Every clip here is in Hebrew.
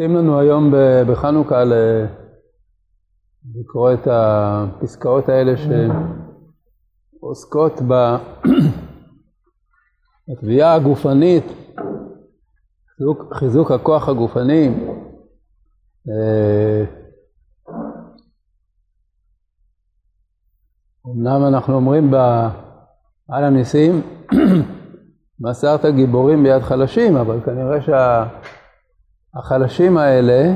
מתאים לנו היום בחנוכה לקרוא את הפסקאות האלה שעוסקות בתביעה הגופנית, חיזוק, חיזוק הכוח הגופני. אמנם אנחנו אומרים על הניסים, מסרת גיבורים ביד חלשים, אבל כנראה שהחלשים האלה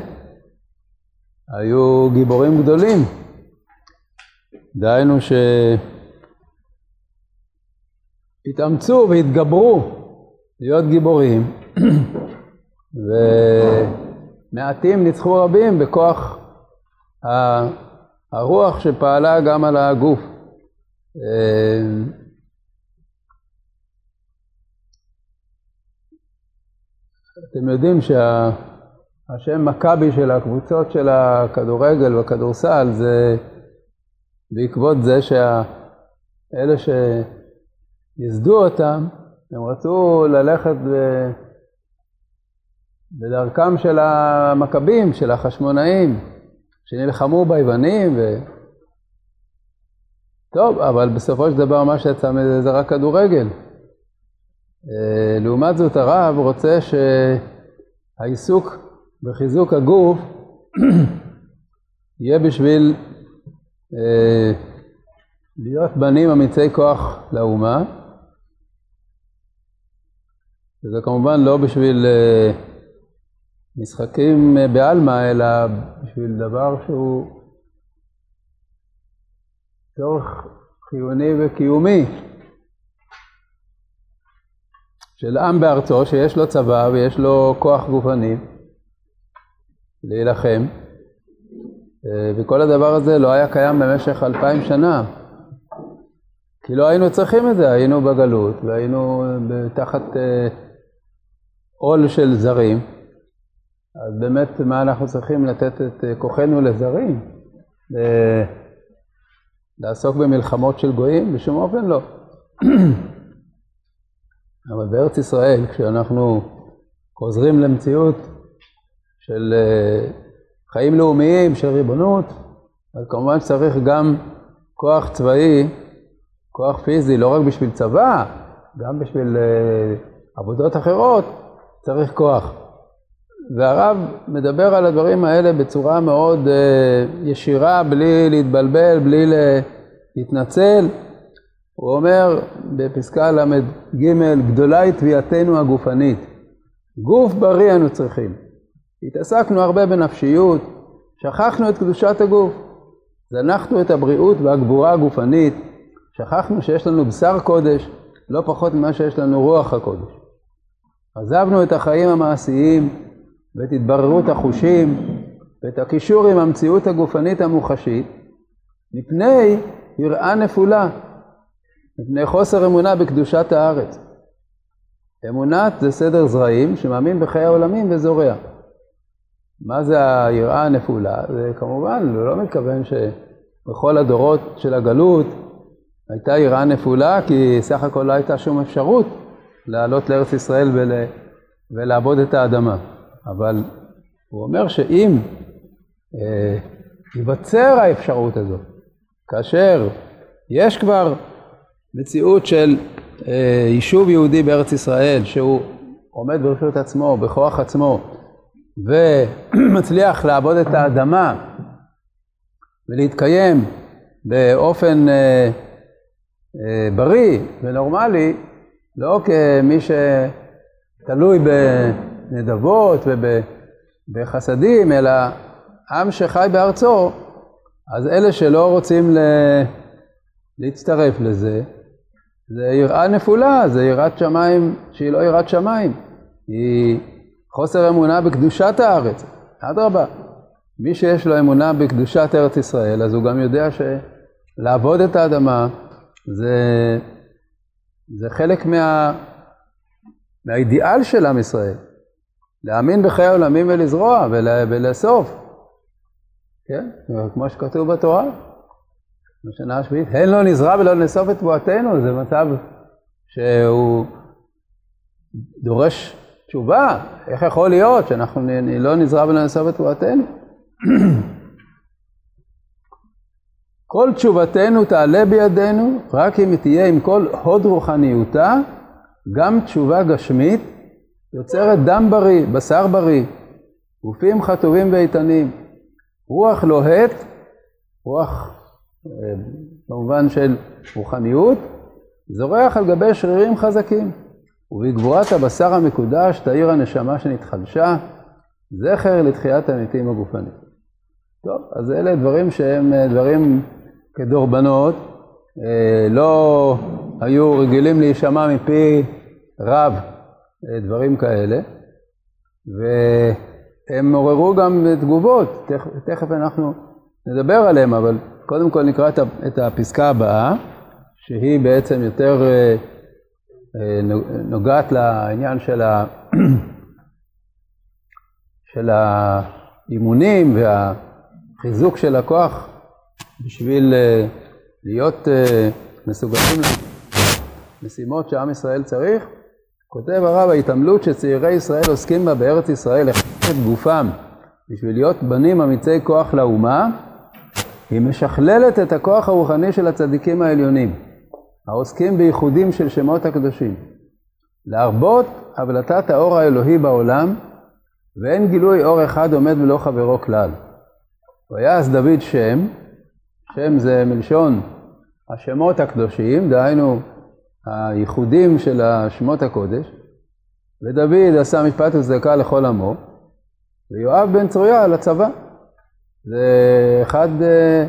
היו גיבורים גדולים. דהיינו שהתאמצו והתגברו להיות גיבורים, ומעטים ניצחו רבים בכוח הרוח שפעלה גם על הגוף. אתם יודעים שהשם מכבי של הקבוצות של הכדורגל והכדורסל זה בעקבות זה שאלה שייסדו אותם, הם רצו ללכת בדרכם של המכבים, של החשמונאים, שנלחמו ביוונים ו... טוב, אבל בסופו של דבר מה שיצא מזה זה רק כדורגל. אה, לעומת זאת הרב רוצה שהעיסוק בחיזוק הגוף יהיה בשביל אה, להיות בנים אמיצי כוח לאומה. וזה כמובן לא בשביל אה, משחקים בעלמא, אלא בשביל דבר שהוא צורך חיוני וקיומי. של עם בארצו שיש לו צבא ויש לו כוח גופני להילחם, אה, וכל הדבר הזה לא היה קיים במשך אלפיים שנה, כי לא היינו צריכים את זה, היינו בגלות והיינו תחת אה, עול של זרים, אז באמת מה אנחנו צריכים לתת את אה, כוחנו לזרים? לעסוק במלחמות של גויים? בשום אופן לא. אבל בארץ ישראל, כשאנחנו חוזרים למציאות של אה, חיים לאומיים, של ריבונות, אז כמובן שצריך גם כוח צבאי, כוח פיזי, לא רק בשביל צבא, גם בשביל אה, עבודות אחרות, צריך כוח. והרב מדבר על הדברים האלה בצורה מאוד אה, ישירה, בלי להתבלבל, בלי להתנצל. הוא אומר בפסקה ל"ג, גדולה היא תביעתנו הגופנית. גוף בריא אנו צריכים. התעסקנו הרבה בנפשיות, שכחנו את קדושת הגוף. זנחנו את הבריאות והגבורה הגופנית, שכחנו שיש לנו בשר קודש, לא פחות ממה שיש לנו רוח הקודש. עזבנו את החיים המעשיים ואת התבררות החושים ואת הקישור עם המציאות הגופנית המוחשית, מפני יראה נפולה. מפני חוסר אמונה בקדושת הארץ. אמונת זה סדר זרעים שמאמין בחיי העולמים וזורע. מה זה היראה הנפולה? זה כמובן, הוא לא מתכוון שבכל הדורות של הגלות הייתה יראה נפולה, כי סך הכל לא הייתה שום אפשרות לעלות לארץ ישראל ול... ולעבוד את האדמה. אבל הוא אומר שאם אה, ייווצר האפשרות הזאת, כאשר יש כבר מציאות של אה, יישוב יהודי בארץ ישראל, שהוא עומד ברשות עצמו, בכוח עצמו, ומצליח לעבוד את האדמה ולהתקיים באופן אה, אה, בריא ונורמלי, לא כמי שתלוי בנדבות ובחסדים, אלא עם שחי בארצו, אז אלה שלא רוצים להצטרף לזה, זה יראה נפולה, זה יראת שמיים שהיא לא יראת שמיים, היא חוסר אמונה בקדושת הארץ, אדרבה. מי שיש לו אמונה בקדושת ארץ ישראל, אז הוא גם יודע שלעבוד את האדמה זה, זה חלק מה, מהאידיאל של עם ישראל. להאמין בחיי העולמים ולזרוע ולאסוף. כן? כמו שכתוב בתורה. בשנה השביעית, הן לא נזרע ולא נאסוף את בועתנו, זה מצב שהוא דורש תשובה, איך יכול להיות שאנחנו לא נזרע ונעשה בתורתנו? כל תשובתנו תעלה בידינו, רק אם היא תהיה עם כל הוד רוחניותה, גם תשובה גשמית יוצרת דם בריא, בשר בריא, גופים חטובים ואיתנים. רוח לוהט, רוח במובן של רוחניות, זורח על גבי שרירים חזקים. ובגבורת הבשר המקודש תאיר הנשמה שנתחדשה, זכר לתחיית המתים הגופנית. טוב, אז אלה דברים שהם אה, דברים כדורבנות, אה, לא היו רגילים להישמע מפי רב דברים כאלה, והם עוררו גם תגובות, תכף אנחנו נדבר עליהם, אבל קודם כל נקרא את הפסקה הבאה, שהיא בעצם יותר אה, אה, נוגעת לעניין של, ה... של האימונים והחיזוק של הכוח בשביל אה, להיות מסוגלים למשימות שעם ישראל צריך. כותב הרב, ההתעמלות שצעירי ישראל עוסקים בה בארץ ישראל, לחזק את גופם בשביל להיות בנים אמיצי כוח לאומה, היא משכללת את הכוח הרוחני של הצדיקים העליונים, העוסקים בייחודים של שמות הקדושים. להרבות הבלטת האור האלוהי בעולם, ואין גילוי אור אחד עומד ולא חברו כלל. ויעש דוד שם, שם זה מלשון השמות הקדושים, דהיינו הייחודים של השמות הקודש, ודוד עשה משפט וצדקה לכל עמו, ויואב בן צרויה לצבא. זה אחד, אה,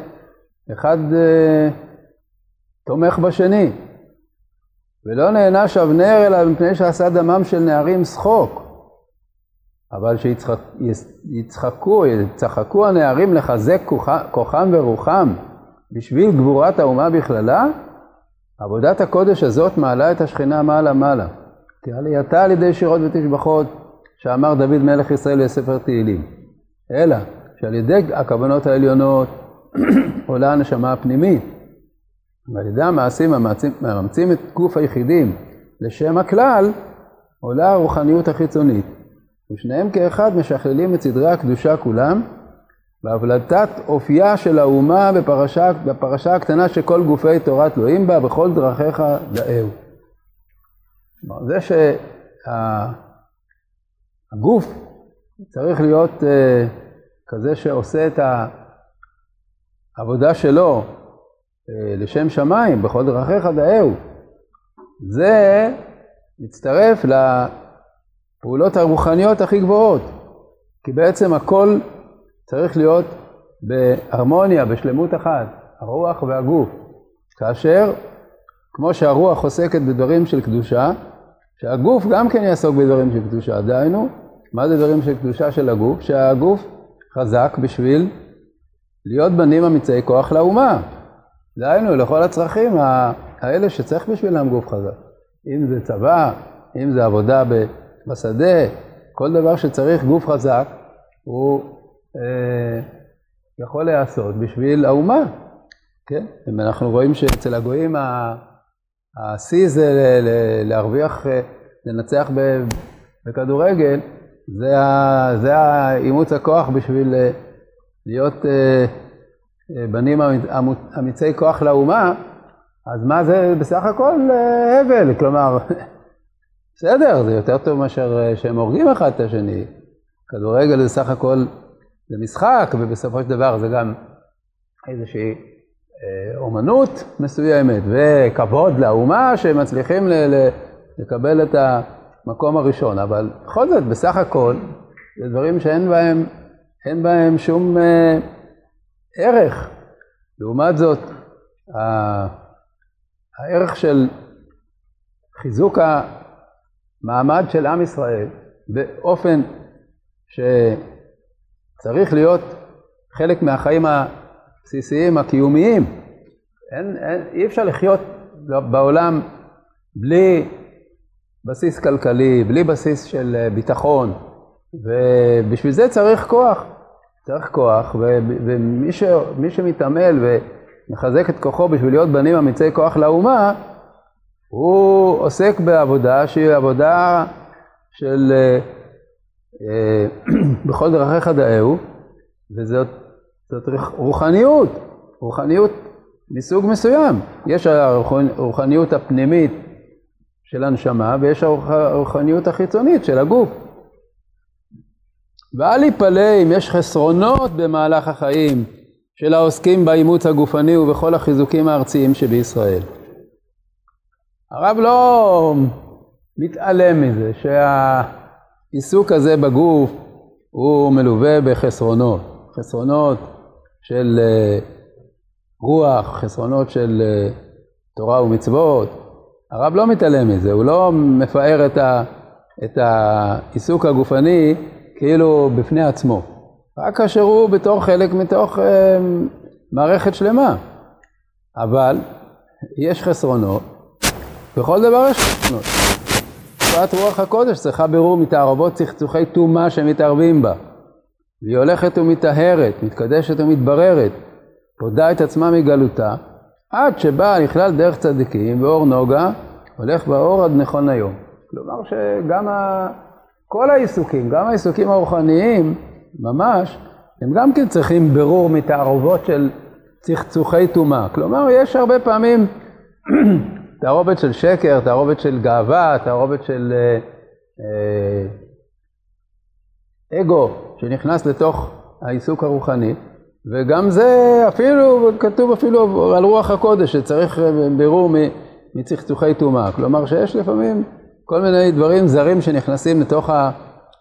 אחד אה, תומך בשני. ולא נענש אבנר אלא מפני שעשה דמם של נערים שחוק. אבל שיצחקו, יצחקו הנערים לחזק כוחם ורוחם בשביל גבורת האומה בכללה, עבודת הקודש הזאת מעלה את השכינה מעלה מעלה. כי עלייתה על ידי שירות ותשבחות, שאמר דוד מלך ישראל בספר תהילים. אלא שעל ידי הכוונות העליונות עולה הנשמה הפנימית. ועל ידי המעשים המאמצים את גוף היחידים לשם הכלל, עולה הרוחניות החיצונית. ושניהם כאחד משכללים את סדרי הקדושה כולם, בהבלטת אופייה של האומה בפרשה, בפרשה הקטנה שכל גופי תורת אלוהים בה, בכל דרכיך דאהו. זה שהגוף צריך להיות uh, כזה שעושה את העבודה שלו uh, לשם שמיים, בכל דרכיך דאהו. זה מצטרף לפעולות הרוחניות הכי גבוהות, כי בעצם הכל צריך להיות בהרמוניה, בשלמות אחת, הרוח והגוף. כאשר, כמו שהרוח עוסקת בדברים של קדושה, שהגוף גם כן יעסוק בדברים של קדושה. דהיינו, מה זה דברים של קדושה של הגוף? שהגוף חזק בשביל להיות בנים אמיצי כוח לאומה. דהיינו, לכל הצרכים האלה שצריך בשבילם גוף חזק. אם זה צבא, אם זה עבודה בשדה, כל דבר שצריך גוף חזק, הוא אה, יכול להיעשות בשביל האומה, כן? אם אנחנו רואים שאצל הגויים השיא זה להרוויח, אה, לנצח בכדורגל, זה אימוץ הכוח בשביל אה, להיות בנים אמיצי כוח לאומה, אז מה זה בסך הכל הבל, כלומר, בסדר, זה יותר טוב מאשר שהם הורגים אחד את השני. כדורגל זה סך הכל זה משחק, ובסופו של דבר זה גם איזושהי אה, אומנות מסוימת, וכבוד לאומה שמצליחים לקבל את המקום הראשון. אבל בכל זאת, בסך הכל, זה דברים שאין בהם, אין בהם שום אה, ערך. לעומת זאת, הערך של חיזוק המעמד של עם ישראל באופן ש... צריך להיות חלק מהחיים הבסיסיים, הקיומיים. אין, אין, אי אפשר לחיות בעולם בלי בסיס כלכלי, בלי בסיס של אה, ביטחון, ובשביל זה צריך כוח. צריך כוח, ומי שמתעמל ומחזק את כוחו בשביל להיות בנים אמיצי כוח לאומה, הוא עוסק בעבודה שהיא עבודה של אה, בכל דרכיך דאהו, וזאת רוחניות, רוחניות מסוג מסוים. יש הרוחניות הפנימית של הנשמה ויש הרוחניות החיצונית של הגוף. ואל יפלא אם יש חסרונות במהלך החיים של העוסקים באימוץ הגופני ובכל החיזוקים הארציים שבישראל. הרב לא מתעלם מזה שהעיסוק הזה בגוף הוא מלווה בחסרונות, חסרונות של אה, רוח, חסרונות של אה, תורה ומצוות. הרב לא מתעלם מזה, הוא לא מפאר את, ה, את העיסוק הגופני כאילו בפני עצמו, רק כאשר הוא בתור חלק מתוך אה, מערכת שלמה. אבל יש חסרונות, בכל דבר יש חסרונות. תופעת רוח הקודש צריכה בירור מתערבות צחצוחי טומאה שמתערבים בה. והיא הולכת ומטהרת, מתקדשת ומתבררת, פודה את עצמה מגלותה, עד שבאה לכלל דרך צדיקים ואור נוגה, הולך באור עד נכון היום. כלומר שגם ה... כל העיסוקים, גם העיסוקים הרוחניים, ממש, הם גם כן צריכים בירור מתערובות של צחצוחי טומאה. כלומר, יש הרבה פעמים תערובת של שקר, תערובת של גאווה, תערובת של אה, אה, אגו שנכנס לתוך העיסוק הרוחני, וגם זה אפילו, כתוב אפילו על רוח הקודש, שצריך בירור מצחצוחי טומאה. כלומר שיש לפעמים כל מיני דברים זרים שנכנסים לתוך, ה,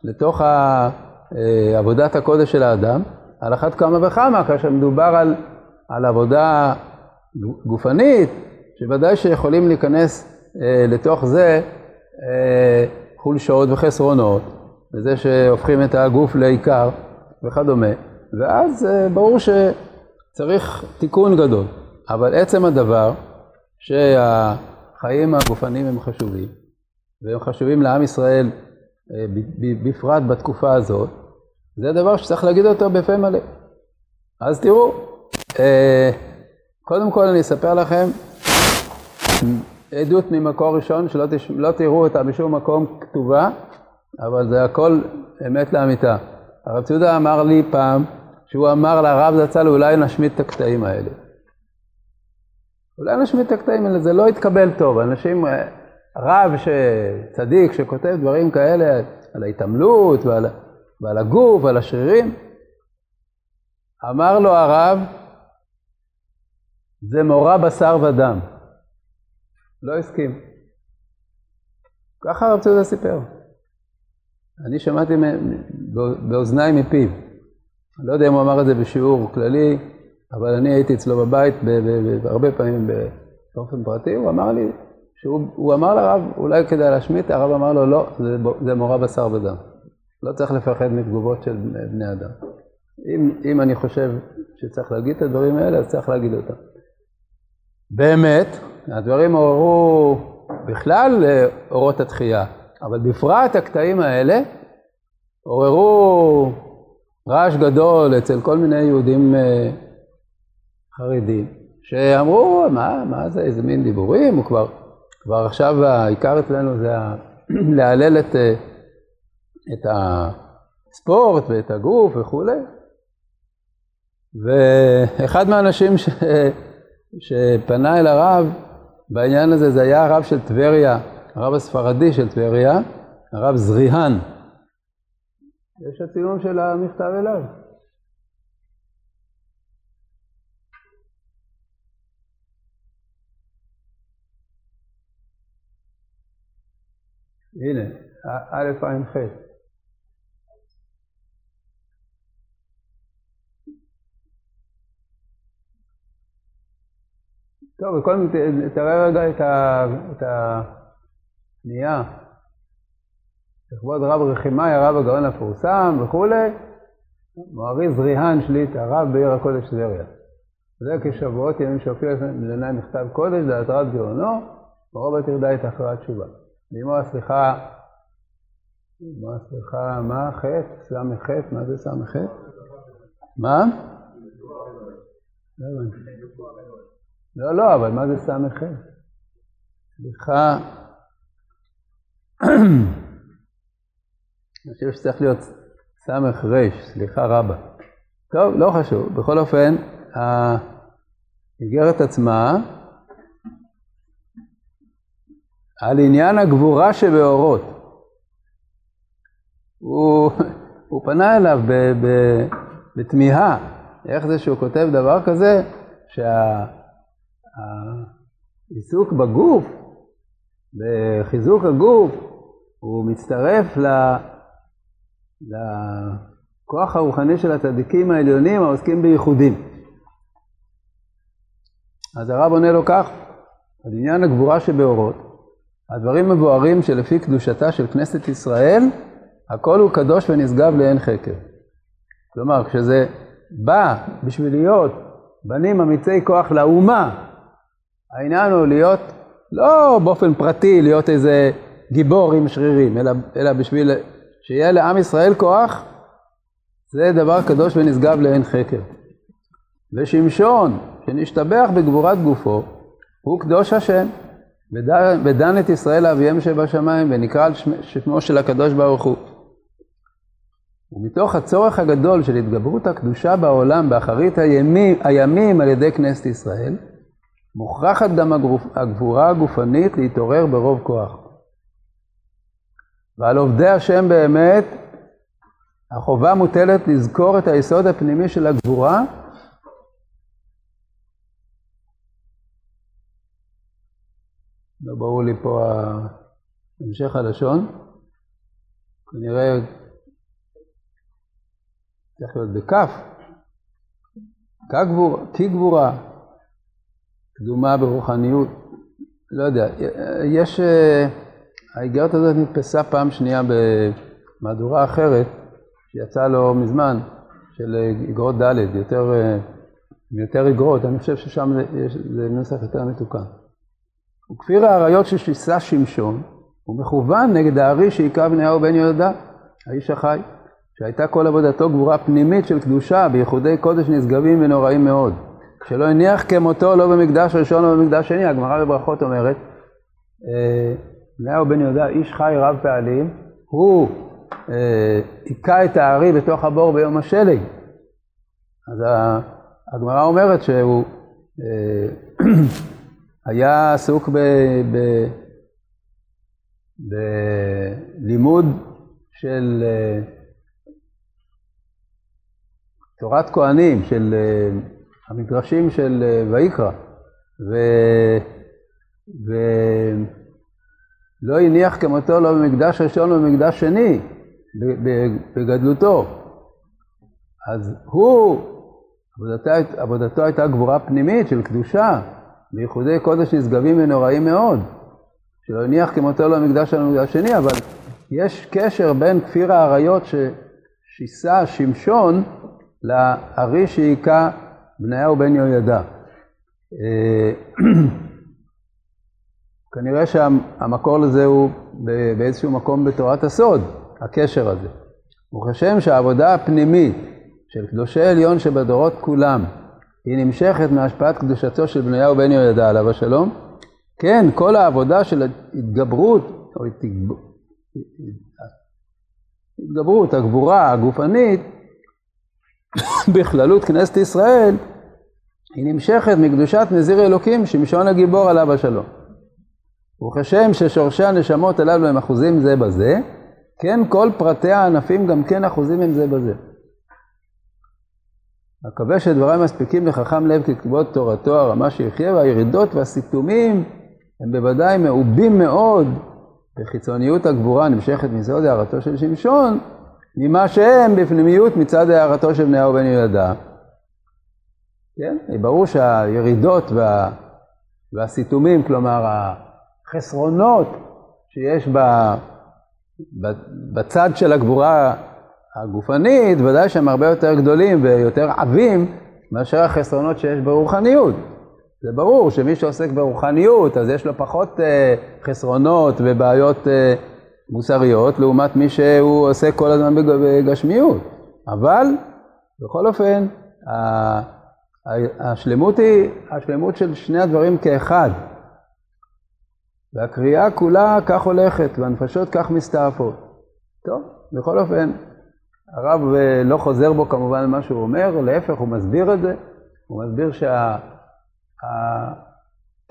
לתוך ה, אה, עבודת הקודש של האדם, על אחת כמה וכמה כאשר מדובר על, על עבודה גופנית, שוודאי שיכולים להיכנס אה, לתוך זה אה, חולשות וחסרונות, וזה שהופכים את הגוף לעיקר וכדומה, ואז אה, ברור שצריך תיקון גדול. אבל עצם הדבר שהחיים הגופניים הם חשובים, והם חשובים לעם ישראל אה, בפרט בתקופה הזאת, זה דבר שצריך להגיד אותו בפה מלא. אז תראו, אה, קודם כל אני אספר לכם עדות ממקור ראשון, שלא תש... לא תראו אותה בשום מקום כתובה, אבל זה הכל אמת לאמיתה. הרב ציודה אמר לי פעם, שהוא אמר לרב זצ"ל, אולי נשמיט את הקטעים האלה. אולי נשמיט את הקטעים האלה, זה לא יתקבל טוב. אנשים, רב שצדיק שכותב דברים כאלה על ההתעמלות ועל, ועל הגוף ועל השרירים, אמר לו הרב, זה מורא בשר ודם. לא הסכים. ככה הרב צודק סיפר. אני שמעתי באוזניי מפיו. אני לא יודע אם הוא אמר את זה בשיעור כללי, אבל אני הייתי אצלו בבית הרבה פעמים באופן פרטי, הוא אמר לי, שהוא אמר לרב, אולי כדאי להשמיט, הרב אמר לו, לא, זה, זה מורא בשר ודם. לא צריך לפחד מתגובות של בני אדם. אם, אם אני חושב שצריך להגיד את הדברים האלה, אז צריך להגיד אותם. באמת, הדברים עוררו בכלל אורות התחייה, אבל בפרט הקטעים האלה עוררו רעש גדול אצל כל מיני יהודים אה, חרדים, שאמרו, מה, מה זה, איזה מין דיבורים, הוא כבר, כבר עכשיו העיקר אצלנו זה להלל את, אה, את הספורט ואת הגוף וכולי. ואחד מהאנשים ש... שפנה אל הרב בעניין הזה, זה היה הרב של טבריה, הרב הספרדי של טבריה, הרב זריהן. יש הצילום של המכתב אליו. הנה, א' ע' ח'. טוב, קודם תראה רגע את, הפנייה. לכבוד רב רחימאי, הרב הגאון המפורסם וכולי, מוארי זריהן שליט, הרב בעיר הקודש טבריה. זה כשבועות ימים שהופיע לפני מכתב קודש להתרת גאונו, ורוב את אחרי ועמו הסליחה, מה הסליחה, מה חטא? ס"ח, מה זה ס"ח? מה? לא. לא, לא, אבל מה זה ס"ח? סליחה. אני חושב שצריך להיות סמ"ך ר', סליחה רבה. טוב, לא חשוב. בכל אופן, האיגרת עצמה, על עניין הגבורה שבאורות. הוא, הוא פנה אליו ב, ב, בתמיהה, איך זה שהוא כותב דבר כזה, שהעיסוק בגוף, בחיזוק הגוף, הוא מצטרף ל... לכוח הרוחני של הצדיקים העליונים העוסקים בייחודים. אז הרב עונה לו כך, על עניין הגבורה שבאורות, הדברים מבוארים שלפי קדושתה של כנסת ישראל, הכל הוא קדוש ונשגב לאין חקר. כלומר, כשזה בא בשביל להיות בנים אמיצי כוח לאומה, העניין הוא להיות, לא באופן פרטי, להיות איזה גיבור עם שרירים, אלא, אלא בשביל שיהיה לעם ישראל כוח, זה דבר קדוש ונשגב לאין חקר. ושמשון, שנשתבח בגבורת גופו, הוא קדוש השם, ודן את ישראל לאביהם שבשמיים, ונקרא על שמו של הקדוש ברוך הוא. ומתוך הצורך הגדול של התגברות הקדושה בעולם באחרית הימים, הימים על ידי כנסת ישראל, מוכרחת גם הגבורה הגופנית להתעורר ברוב כוח. ועל עובדי השם באמת, החובה מוטלת לזכור את היסוד הפנימי של הגבורה, לא ברור לי פה המשך הלשון, כנראה צריך להיות בכף, כי גבורה, קדומה ברוחניות, לא יודע, יש... האיגרת הזאת נתפסה פעם שנייה במהדורה אחרת, שיצאה לא מזמן, של איגרות ד', יותר, יותר איגרות, אני חושב ששם זה, זה נוסח יותר מתוקן. וכפיר האריות ששיסה שמשון, הוא מכוון נגד הארי שהיכה בניהו בן יהודה, האיש החי, שהייתה כל עבודתו גבורה פנימית של קדושה, בייחודי קודש נשגבים ונוראים מאוד. שלא הניח כמותו לא במקדש ראשון או במקדש שני, הגמרא בברכות אומרת, אה, בניהו בן יהודה, איש חי רב פעלים, הוא אה, היכה את הארי בתוך הבור ביום השלג. אז הגמרא אומרת שהוא אה, היה עסוק בלימוד של אה, תורת כהנים, של אה, המדרשים של אה, ויקרא, ו... ו... לא הניח כמותו לא במקדש ראשון ולא במקדש שני, בגדלותו. אז הוא, עבודתו, עבודתו הייתה גבורה פנימית של קדושה, בייחודי קודש נשגבים ונוראים מאוד, שלא הניח כמותו לא במקדש ראשון במקדש שני, אבל יש קשר בין כפיר האריות ששיסה שמשון לארי שהיכה בניהו בן יהוידע. אה, כנראה שהמקור לזה הוא באיזשהו מקום בתורת הסוד, הקשר הזה. וכשם שהעבודה הפנימית של קדושי עליון שבדורות כולם היא נמשכת מהשפעת קדושתו של בניהו בן יהוידע עליו השלום, כן, כל העבודה של התגברות, או התגברות, הגבורה הגופנית, בכללות כנסת ישראל, היא נמשכת מקדושת נזיר אלוקים, שמשון הגיבור עליו השלום. וכשם ששורשי הנשמות הללו הם אחוזים זה בזה, כן כל פרטי הענפים גם כן אחוזים הם זה בזה. מקווה שדבריי מספיקים לחכם לב ככתובות תורתו הרמה שיחיה, והירידות והסיתומים הם בוודאי מעובים מאוד בחיצוניות הגבורה הנמשכת מסוד הערתו של שמשון, ממה שהם בפנימיות מצד הערתו של בניהו בן יהודה. כן, ברור שהירידות וה... והסיתומים, כלומר החסרונות שיש ב, בצד של הגבורה הגופנית, ודאי שהם הרבה יותר גדולים ויותר עבים מאשר החסרונות שיש ברוחניות. זה ברור שמי שעוסק ברוחניות, אז יש לו פחות אה, חסרונות ובעיות אה, מוסריות, לעומת מי שהוא עוסק כל הזמן בגשמיות. אבל, בכל אופן, השלמות היא השלמות של שני הדברים כאחד. והקריאה כולה כך הולכת, והנפשות כך מסתעפות. טוב, בכל אופן, הרב לא חוזר בו כמובן למה שהוא אומר, להפך, הוא מסביר את זה. הוא מסביר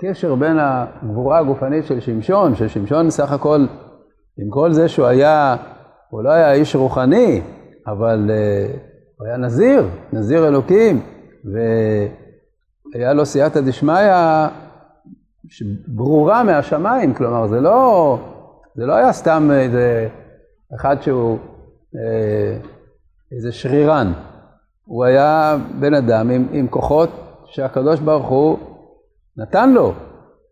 שהקשר בין הגבורה הגופנית של שמשון, ששמשון סך הכל, עם כל זה שהוא היה, הוא לא היה איש רוחני, אבל uh, הוא היה נזיר, נזיר אלוקים, והיה לו סייעתא דשמיא ברורה מהשמיים, כלומר זה לא, זה לא היה סתם איזה אחד שהוא אה, איזה שרירן, הוא היה בן אדם עם, עם כוחות שהקדוש ברוך הוא נתן לו.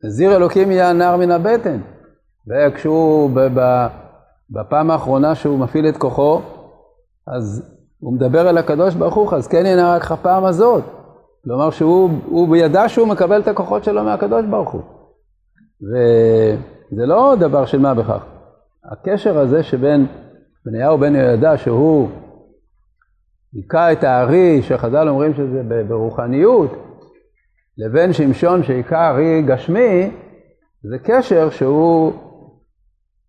נזיר אלוקים יהיה הנער מן הבטן. וכשהוא, בפעם האחרונה שהוא מפעיל את כוחו, אז הוא מדבר אל הקדוש ברוך הוא, אז כן ינהג לך פעם הזאת. כלומר שהוא ידע שהוא מקבל את הכוחות שלו מהקדוש ברוך הוא. וזה לא דבר של מה בכך. הקשר הזה שבין בניהו בן יהוידע, שהוא היכה את הארי, שחז"ל אומרים שזה ברוחניות, לבין שמשון שהיכה ארי גשמי, זה קשר שהוא,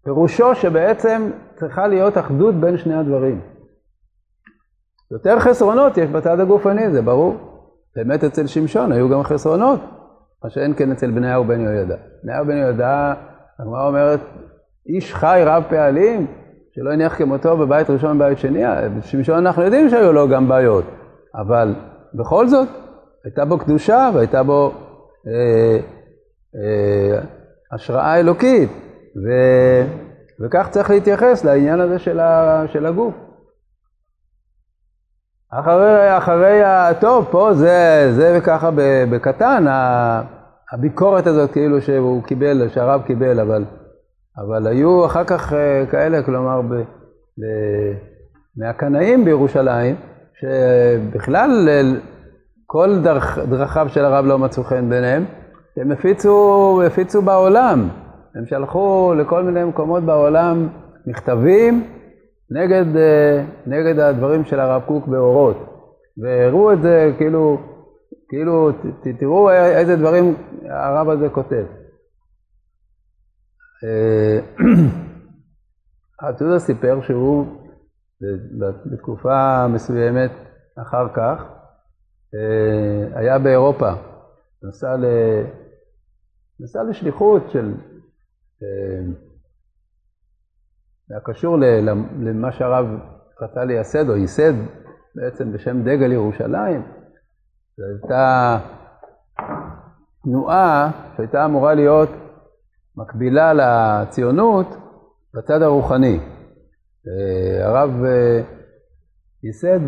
פירושו שבעצם צריכה להיות אחדות בין שני הדברים. יותר חסרונות יש בצד הגופני, זה ברור. באמת אצל שמשון היו גם חסרונות, מה שאין כן אצל בניהו בן יהוידע. בניהו בן יהוידע, הגמרא אומרת, איש חי רב פעלים, שלא הניח כמותו בבית ראשון ובבית שני, בשמשון אנחנו יודעים שהיו לו גם בעיות, אבל בכל זאת, הייתה בו קדושה והייתה בו אה, אה, השראה אלוקית, ו, וכך צריך להתייחס לעניין הזה של, ה, של הגוף. אחרי, אחרי, ה... טוב, פה זה, זה וככה בקטן, הביקורת הזאת כאילו שהוא קיבל, שהרב קיבל, אבל אבל היו אחר כך אה, כאלה, כלומר, ב, ב, מהקנאים בירושלים, שבכלל אה, כל דרכ, דרכיו של הרב לא מצאו חן ביניהם, הם הפיצו, הפיצו בעולם. הם שלחו לכל מיני מקומות בעולם מכתבים נגד, אה, נגד הדברים של הרב קוק באורות. והראו את זה כאילו, כאילו, תראו איזה דברים הרב הזה כותב. אתודה סיפר שהוא בתקופה מסוימת אחר כך אה, היה באירופה, נסע, ל... נסע לשליחות של... אה, היה קשור למה שהרב רצה לייסד או ייסד בעצם בשם דגל ירושלים. זו הייתה תנועה שהייתה אמורה להיות מקבילה לציונות בצד הרוחני. אה, הרב אה, ייסד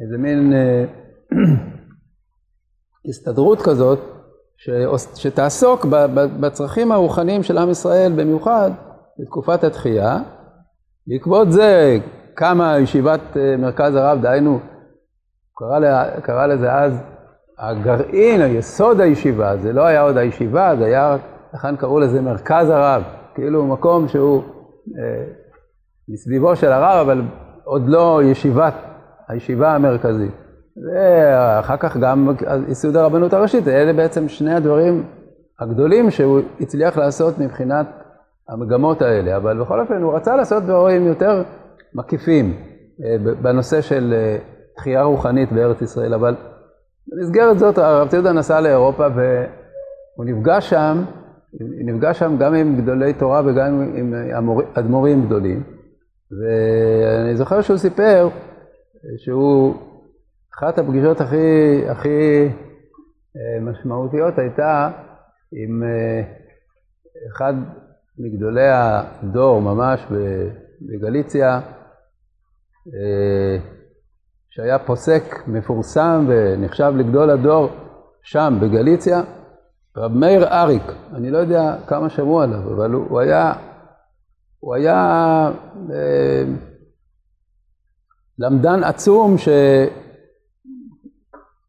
איזה מין אה, הסתדרות כזאת שתעסוק בצרכים הרוחניים של עם ישראל במיוחד בתקופת התחייה. בעקבות זה קמה ישיבת מרכז הרב, דהיינו, קרא, קרא לזה אז הגרעין, היסוד הישיבה, זה לא היה עוד הישיבה, זה היה רק לכן קראו לזה? מרכז הרב, כאילו מקום שהוא אה, מסביבו של הרב, אבל עוד לא ישיבת, הישיבה המרכזית. ואחר כך גם ייסוד הרבנות הראשית, אלה בעצם שני הדברים הגדולים שהוא הצליח לעשות מבחינת המגמות האלה, אבל בכל אופן הוא רצה לעשות דברים יותר מקיפים אה, בנושא של אה, תחייה רוחנית בארץ ישראל, אבל במסגרת זאת הרב ציודה נסע לאירופה והוא נפגש שם נפגש שם גם עם גדולי תורה וגם עם אדמו"רים גדולים. ואני זוכר שהוא סיפר שהוא, אחת הפגישות הכי, הכי אה, משמעותיות הייתה עם אה, אחד מגדולי הדור ממש בגליציה, אה, שהיה פוסק מפורסם ונחשב לגדול הדור שם בגליציה. רב מאיר אריק, אני לא יודע כמה שמעו עליו, אבל הוא, הוא היה, הוא היה אה, למדן עצום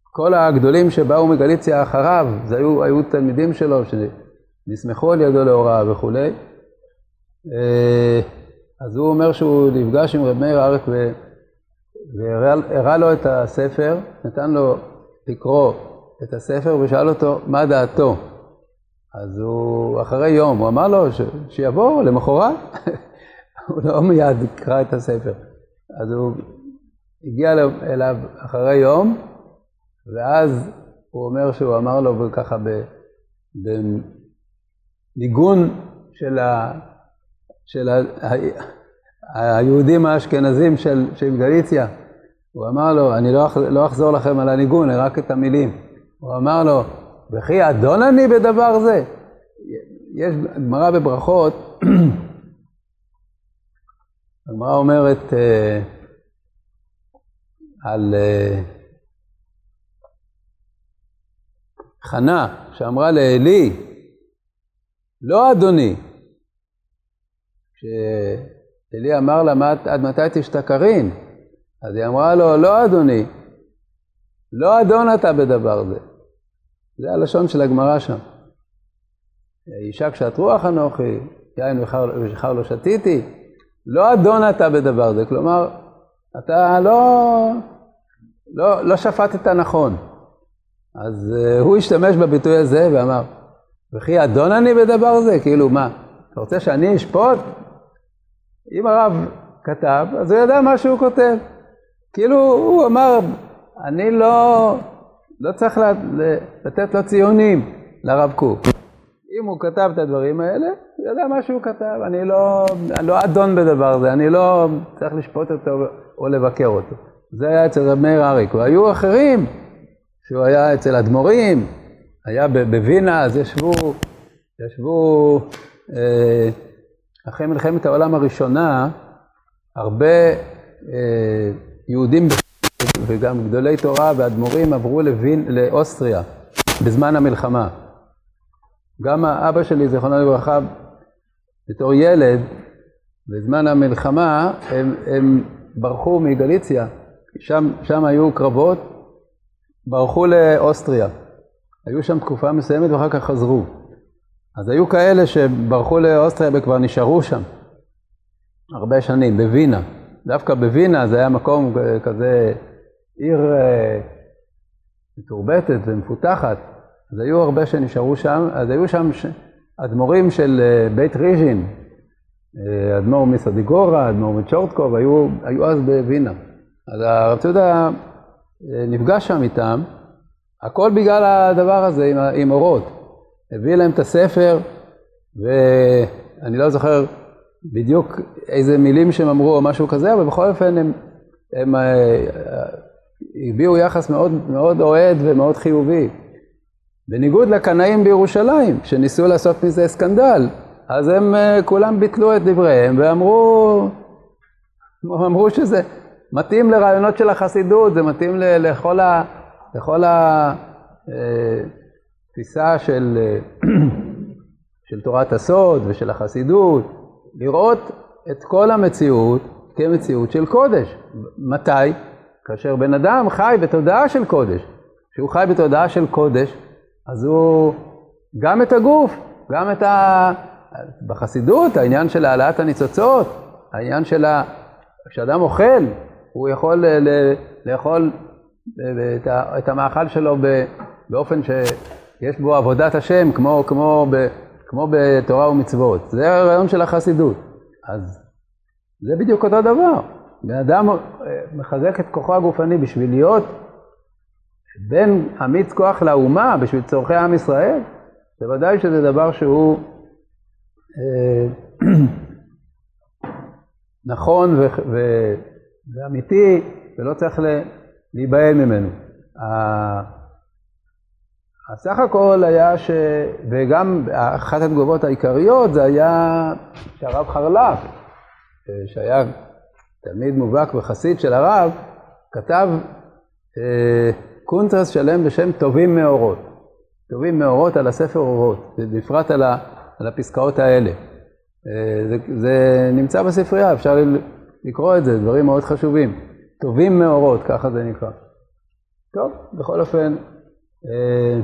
שכל הגדולים שבאו מגליציה אחריו, זה היו, היו תלמידים שלו שנסמכו על ידו להוראה וכולי. אה, אז הוא אומר שהוא נפגש עם רב מאיר אריק והראה לו את הספר, נתן לו לקרוא את הספר ושאל אותו מה דעתו. אז הוא, אחרי יום, הוא אמר לו ש, שיבוא למחרת. הוא לא מיד קרא את הספר. אז הוא הגיע אליו אחרי יום, ואז הוא אומר שהוא אמר לו ככה בניגון של, ה, של ה, ה, היהודים האשכנזים של, של גליציה, הוא אמר לו, אני לא, לא אחזור לכם על הניגון, רק את המילים. הוא אמר לו, וכי אדון אני בדבר זה? יש גמרא בברכות, הגמרא אומרת uh, על uh, חנה שאמרה לעלי, לא אדוני, כשעלי אמר לה, עד מתי תשתכרין? אז היא אמרה לו, לא אדוני, לא אדון אתה בדבר זה. זה הלשון של הגמרא שם. אישה קשת רוח אנוכי, יין ושחר לא שתיתי, לא אדון אתה בדבר זה. כלומר, אתה לא, לא, לא שפטת נכון. אז uh, הוא השתמש בביטוי הזה ואמר, וכי אדון אני בדבר זה? כאילו, מה, אתה רוצה שאני אשפוט? אם הרב כתב, אז הוא ידע מה שהוא כותב. כאילו, הוא אמר, אני לא, לא צריך לתת לו ציונים לרב קוק. אם הוא כתב את הדברים האלה, הוא יודע מה שהוא כתב. אני לא, אני לא אדון בדבר הזה, אני לא צריך לשפוט אותו או לבקר אותו. זה היה אצל רב מאיר אריק. והיו אחרים, שהוא היה אצל אדמו"רים, היה בווינה, אז ישבו, ישבו אה, אחרי מלחמת העולם הראשונה, הרבה אה, יהודים וגם גדולי תורה ואדמו"רים עברו לווין, לאוסטריה בזמן המלחמה. גם האבא שלי, זיכרונו לברכה, בתור ילד, בזמן המלחמה, הם, הם ברחו מגליציה, שם, שם היו קרבות, ברחו לאוסטריה. היו שם תקופה מסוימת ואחר כך חזרו. אז היו כאלה שברחו לאוסטריה וכבר נשארו שם הרבה שנים, בווינה. דווקא בווינה זה היה מקום כזה, עיר אה, מתורבתת ומפותחת, אז היו הרבה שנשארו שם, אז היו שם ש... אדמו"רים של אה, בית ריז'ין, אה, אדמו"ר מסדיגורה, אדמו"ר מצ'ורטקוב, היו, היו אז בווינה. אז הרב צודה נפגש שם איתם, הכל בגלל הדבר הזה עם, עם אורות. הביא להם את הספר, ואני לא זוכר בדיוק איזה מילים שהם אמרו או משהו כזה, אבל בכל אופן הם, הם הביעו יחס מאוד, מאוד אוהד ומאוד חיובי. בניגוד לקנאים בירושלים, שניסו לעשות מזה סקנדל, אז הם אה, כולם ביטלו את דבריהם ואמרו אמרו שזה מתאים לרעיונות של החסידות, זה מתאים לכל, ה, לכל התפיסה אה, של, של תורת הסוד ושל החסידות. לראות את כל המציאות כמציאות של קודש. מתי? כאשר בן אדם חי בתודעה של קודש. כשהוא חי בתודעה של קודש, אז הוא גם את הגוף, גם את ה... בחסידות, העניין של העלאת הניצוצות, העניין של ה... כשאדם אוכל, הוא יכול ל... לאכול את, ה... את המאכל שלו באופן שיש בו עבודת השם, כמו, כמו ב... כמו בתורה ומצוות. זה הרעיון של החסידות. אז זה בדיוק אותו דבר. בן אדם אה, מחזק את כוחו הגופני בשביל להיות בין אמיץ כוח לאומה, בשביל צורכי עם ישראל, בוודאי שזה דבר שהוא אה, נכון ו- ו- ואמיתי, ולא צריך להיבהל ממנו. הסך הכל היה ש... וגם אחת התגובות העיקריות זה היה שהרב חרל"פ, שהיה תלמיד מובהק וחסיד של הרב, כתב אה, קונטרס שלם בשם טובים מאורות. טובים מאורות על הספר אורות, בפרט על, ה... על הפסקאות האלה. אה, זה, זה נמצא בספרייה, אפשר לקרוא את זה, דברים מאוד חשובים. טובים מאורות, ככה זה נקרא. טוב, בכל אופן, אה,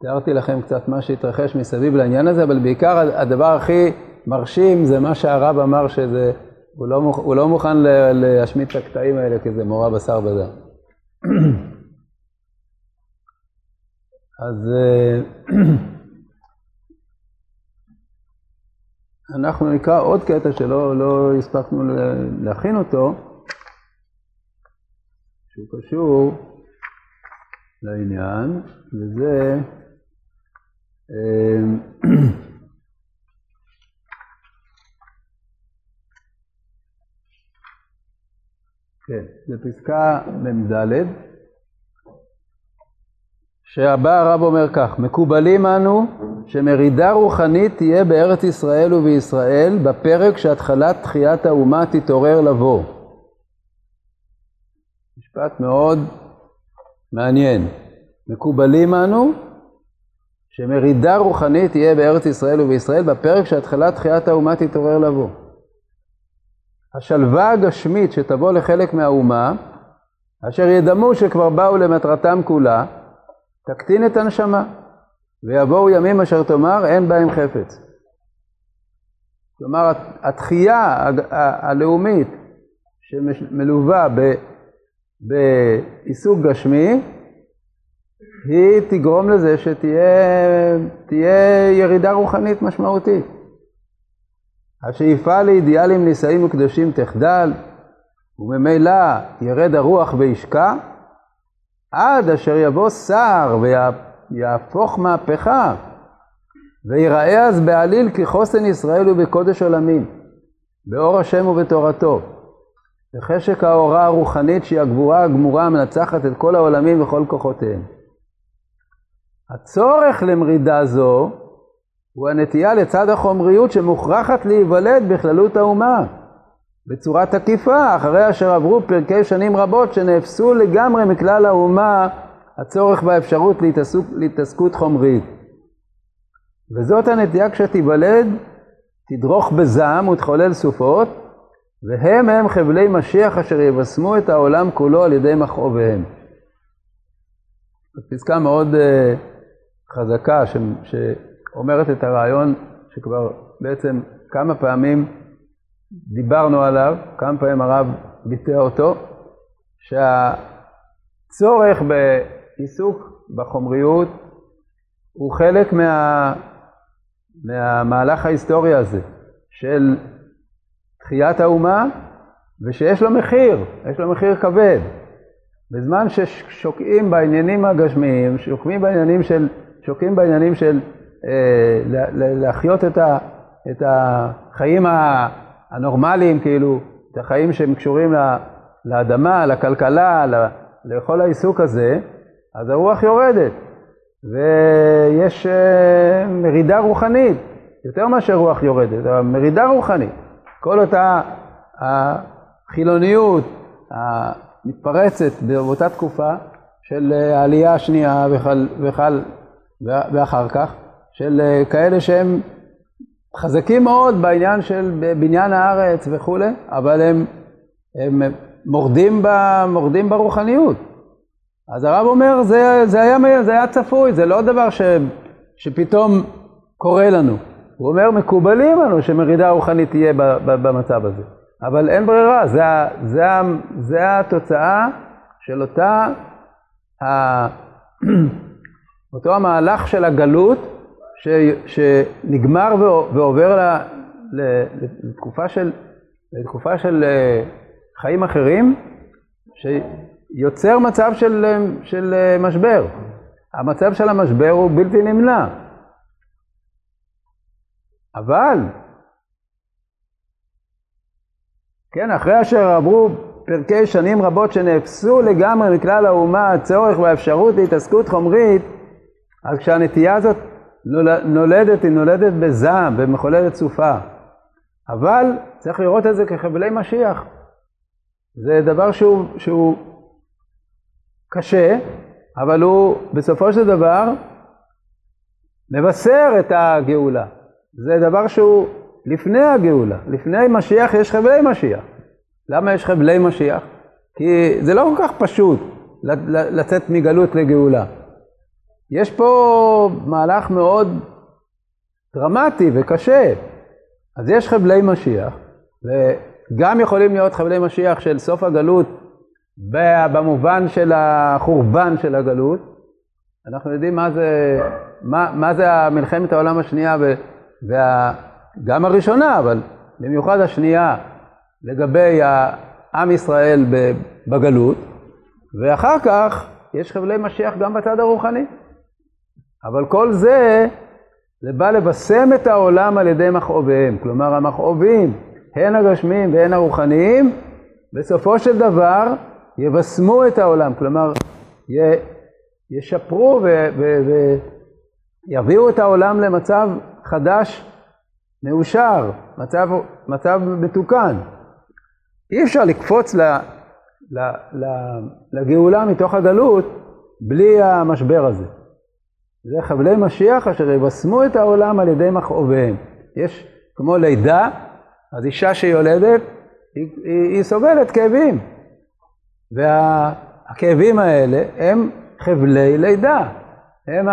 תיארתי לכם קצת מה שהתרחש מסביב לעניין הזה, אבל בעיקר הדבר הכי מרשים זה מה שהרב אמר שזה, הוא לא, הוא לא מוכן להשמיט את הקטעים האלה כי זה מורה בשר בדם. אז, אה, אנחנו נקרא עוד קטע שלא לא הספקנו להכין אותו, שהוא קשור לעניין, וזה כן, זה פסקה מ"ד, שהבא הרב אומר כך, מקובלים אנו שמרידה רוחנית תהיה בארץ ישראל ובישראל בפרק שהתחלת תחיית האומה תתעורר לבוא. משפט מאוד מעניין. מקובלים אנו שמרידה רוחנית תהיה בארץ ישראל ובישראל בפרק שהתחלת תחיית האומה תתעורר לבוא. השלווה הגשמית שתבוא לחלק מהאומה, אשר ידמו שכבר באו למטרתם כולה, תקטין את הנשמה, ויבואו ימים אשר תאמר אין בהם חפץ. כלומר, התחייה הלאומית שמלווה בעיסוק גשמי, היא תגרום לזה שתהיה ירידה רוחנית משמעותית. השאיפה לאידיאלים נישאים וקדושים תחדל, וממילא ירד הרוח וישקע, עד אשר יבוא שר ויהפוך מהפכה, ויראה אז בעליל כי חוסן ישראל הוא בקודש עולמים, באור השם ובתורתו, בחשק ההוראה הרוחנית שהיא הגבורה הגמורה המנצחת את כל העולמים וכל כוחותיהם. הצורך למרידה זו הוא הנטייה לצד החומריות שמוכרחת להיוולד בכללות האומה, בצורה תקיפה, אחרי אשר עברו פרקי שנים רבות שנאפסו לגמרי מכלל האומה הצורך באפשרות להתעסוק, להתעסקות חומרית. וזאת הנטייה כשתיוולד, תדרוך בזעם ותחולל סופות, והם הם חבלי משיח אשר יבשמו את העולם כולו על ידי מכאוביהם. זו פסקה מאוד uh, חזקה ש, שאומרת את הרעיון שכבר בעצם כמה פעמים דיברנו עליו, כמה פעמים הרב ביטא אותו, שהצורך בעיסוק בחומריות הוא חלק מה, מהמהלך ההיסטורי הזה של תחיית האומה ושיש לו מחיר, יש לו מחיר כבד. בזמן ששוקעים בעניינים הגשמיים, שוקעים בעניינים של, שוקעים בעניינים של להחיות את, החיים הנורמליים, כאילו, את החיים שהם קשורים לאדמה, לכלכלה, לכל העיסוק הזה, אז הרוח יורדת, ויש אה, מרידה רוחנית, יותר מאשר רוח יורדת, אבל מרידה רוחנית. כל אותה החילוניות המתפרצת באותה תקופה של העלייה השנייה וחל, וחל, ואחר כך, של כאלה שהם חזקים מאוד בעניין של בניין הארץ וכולי, אבל הם, הם מורדים, ב, מורדים ברוחניות. אז הרב אומר, זה, זה, היה, זה היה צפוי, זה לא דבר ש, שפתאום קורה לנו. הוא אומר, מקובלים לנו שמרידה רוחנית תהיה במצב הזה. אבל אין ברירה, זה, זה, זה התוצאה של אותה, אותו המהלך של הגלות ש, שנגמר ועובר לתקופה של, לתקופה של אה, חיים אחרים, שיוצר מצב של, של אה, משבר. המצב של המשבר הוא בלתי נמנע. אבל, כן, אחרי אשר עברו פרקי שנים רבות שנאפסו לגמרי מכלל האומה הצורך והאפשרות להתעסקות חומרית, אז כשהנטייה הזאת נולדת, היא נולדת בזעם ומחוללת סופה. אבל צריך לראות את זה כחבלי משיח. זה דבר שהוא, שהוא קשה, אבל הוא בסופו של דבר מבשר את הגאולה. זה דבר שהוא לפני הגאולה. לפני משיח יש חבלי משיח. למה יש חבלי משיח? כי זה לא כל כך פשוט לצאת מגלות לגאולה. יש פה מהלך מאוד דרמטי וקשה. אז יש חבלי משיח, וגם יכולים להיות חבלי משיח של סוף הגלות במובן של החורבן של הגלות. אנחנו יודעים מה זה, מה, מה זה מלחמת העולם השנייה גם הראשונה, אבל במיוחד השנייה, לגבי עם ישראל בגלות, ואחר כך יש חבלי משיח גם בצד הרוחני. אבל כל זה, זה בא לבשם את העולם על ידי מכאוביהם. כלומר, המכאובים, הן הגשמיים והן הרוחניים, בסופו של דבר יבשמו את העולם. כלומר, ישפרו ויביאו את העולם למצב חדש, מאושר, מצב, מצב מתוקן. אי אפשר לקפוץ ל, ל, ל, לגאולה מתוך הגלות בלי המשבר הזה. זה חבלי משיח אשר יבשמו את העולם על ידי מכאוביהם. יש כמו לידה, אז אישה שיולדת, היא, היא, היא סובלת כאבים. והכאבים האלה הם חבלי לידה. הם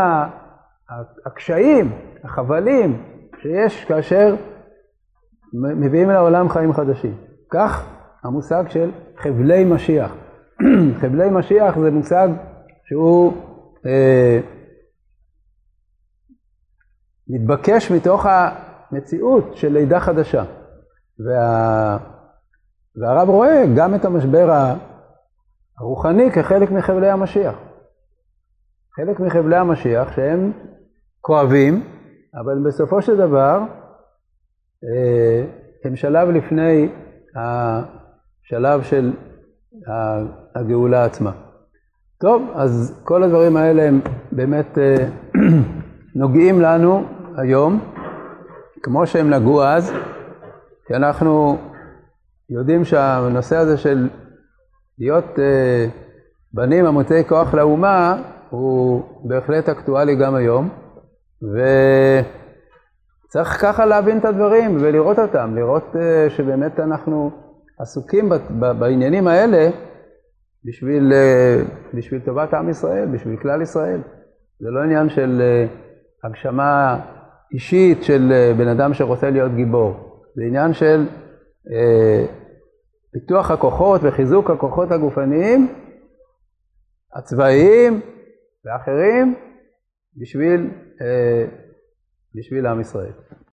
הקשיים, החבלים שיש כאשר מביאים לעולם חיים חדשים. כך המושג של חבלי משיח. חבלי משיח זה מושג שהוא אה, מתבקש מתוך המציאות של לידה חדשה. וה, והרב רואה גם את המשבר הרוחני כחלק מחבלי המשיח. חלק מחבלי המשיח שהם כואבים, אבל בסופו של דבר אה, הם שלב לפני השלב של הגאולה עצמה. טוב, אז כל הדברים האלה הם באמת אה, נוגעים לנו היום, כמו שהם נגעו אז, כי אנחנו יודעים שהנושא הזה של להיות אה, בנים עמותי כוח לאומה הוא בהחלט אקטואלי גם היום, וצריך ככה להבין את הדברים ולראות אותם, לראות אה, שבאמת אנחנו עסוקים בעניינים האלה בשביל, אה, בשביל טובת עם ישראל, בשביל כלל ישראל. זה לא עניין של הגשמה אישית של בן אדם שרוצה להיות גיבור, זה עניין של פיתוח הכוחות וחיזוק הכוחות הגופניים, הצבאיים ואחרים, בשביל, אה, בשביל עם ישראל.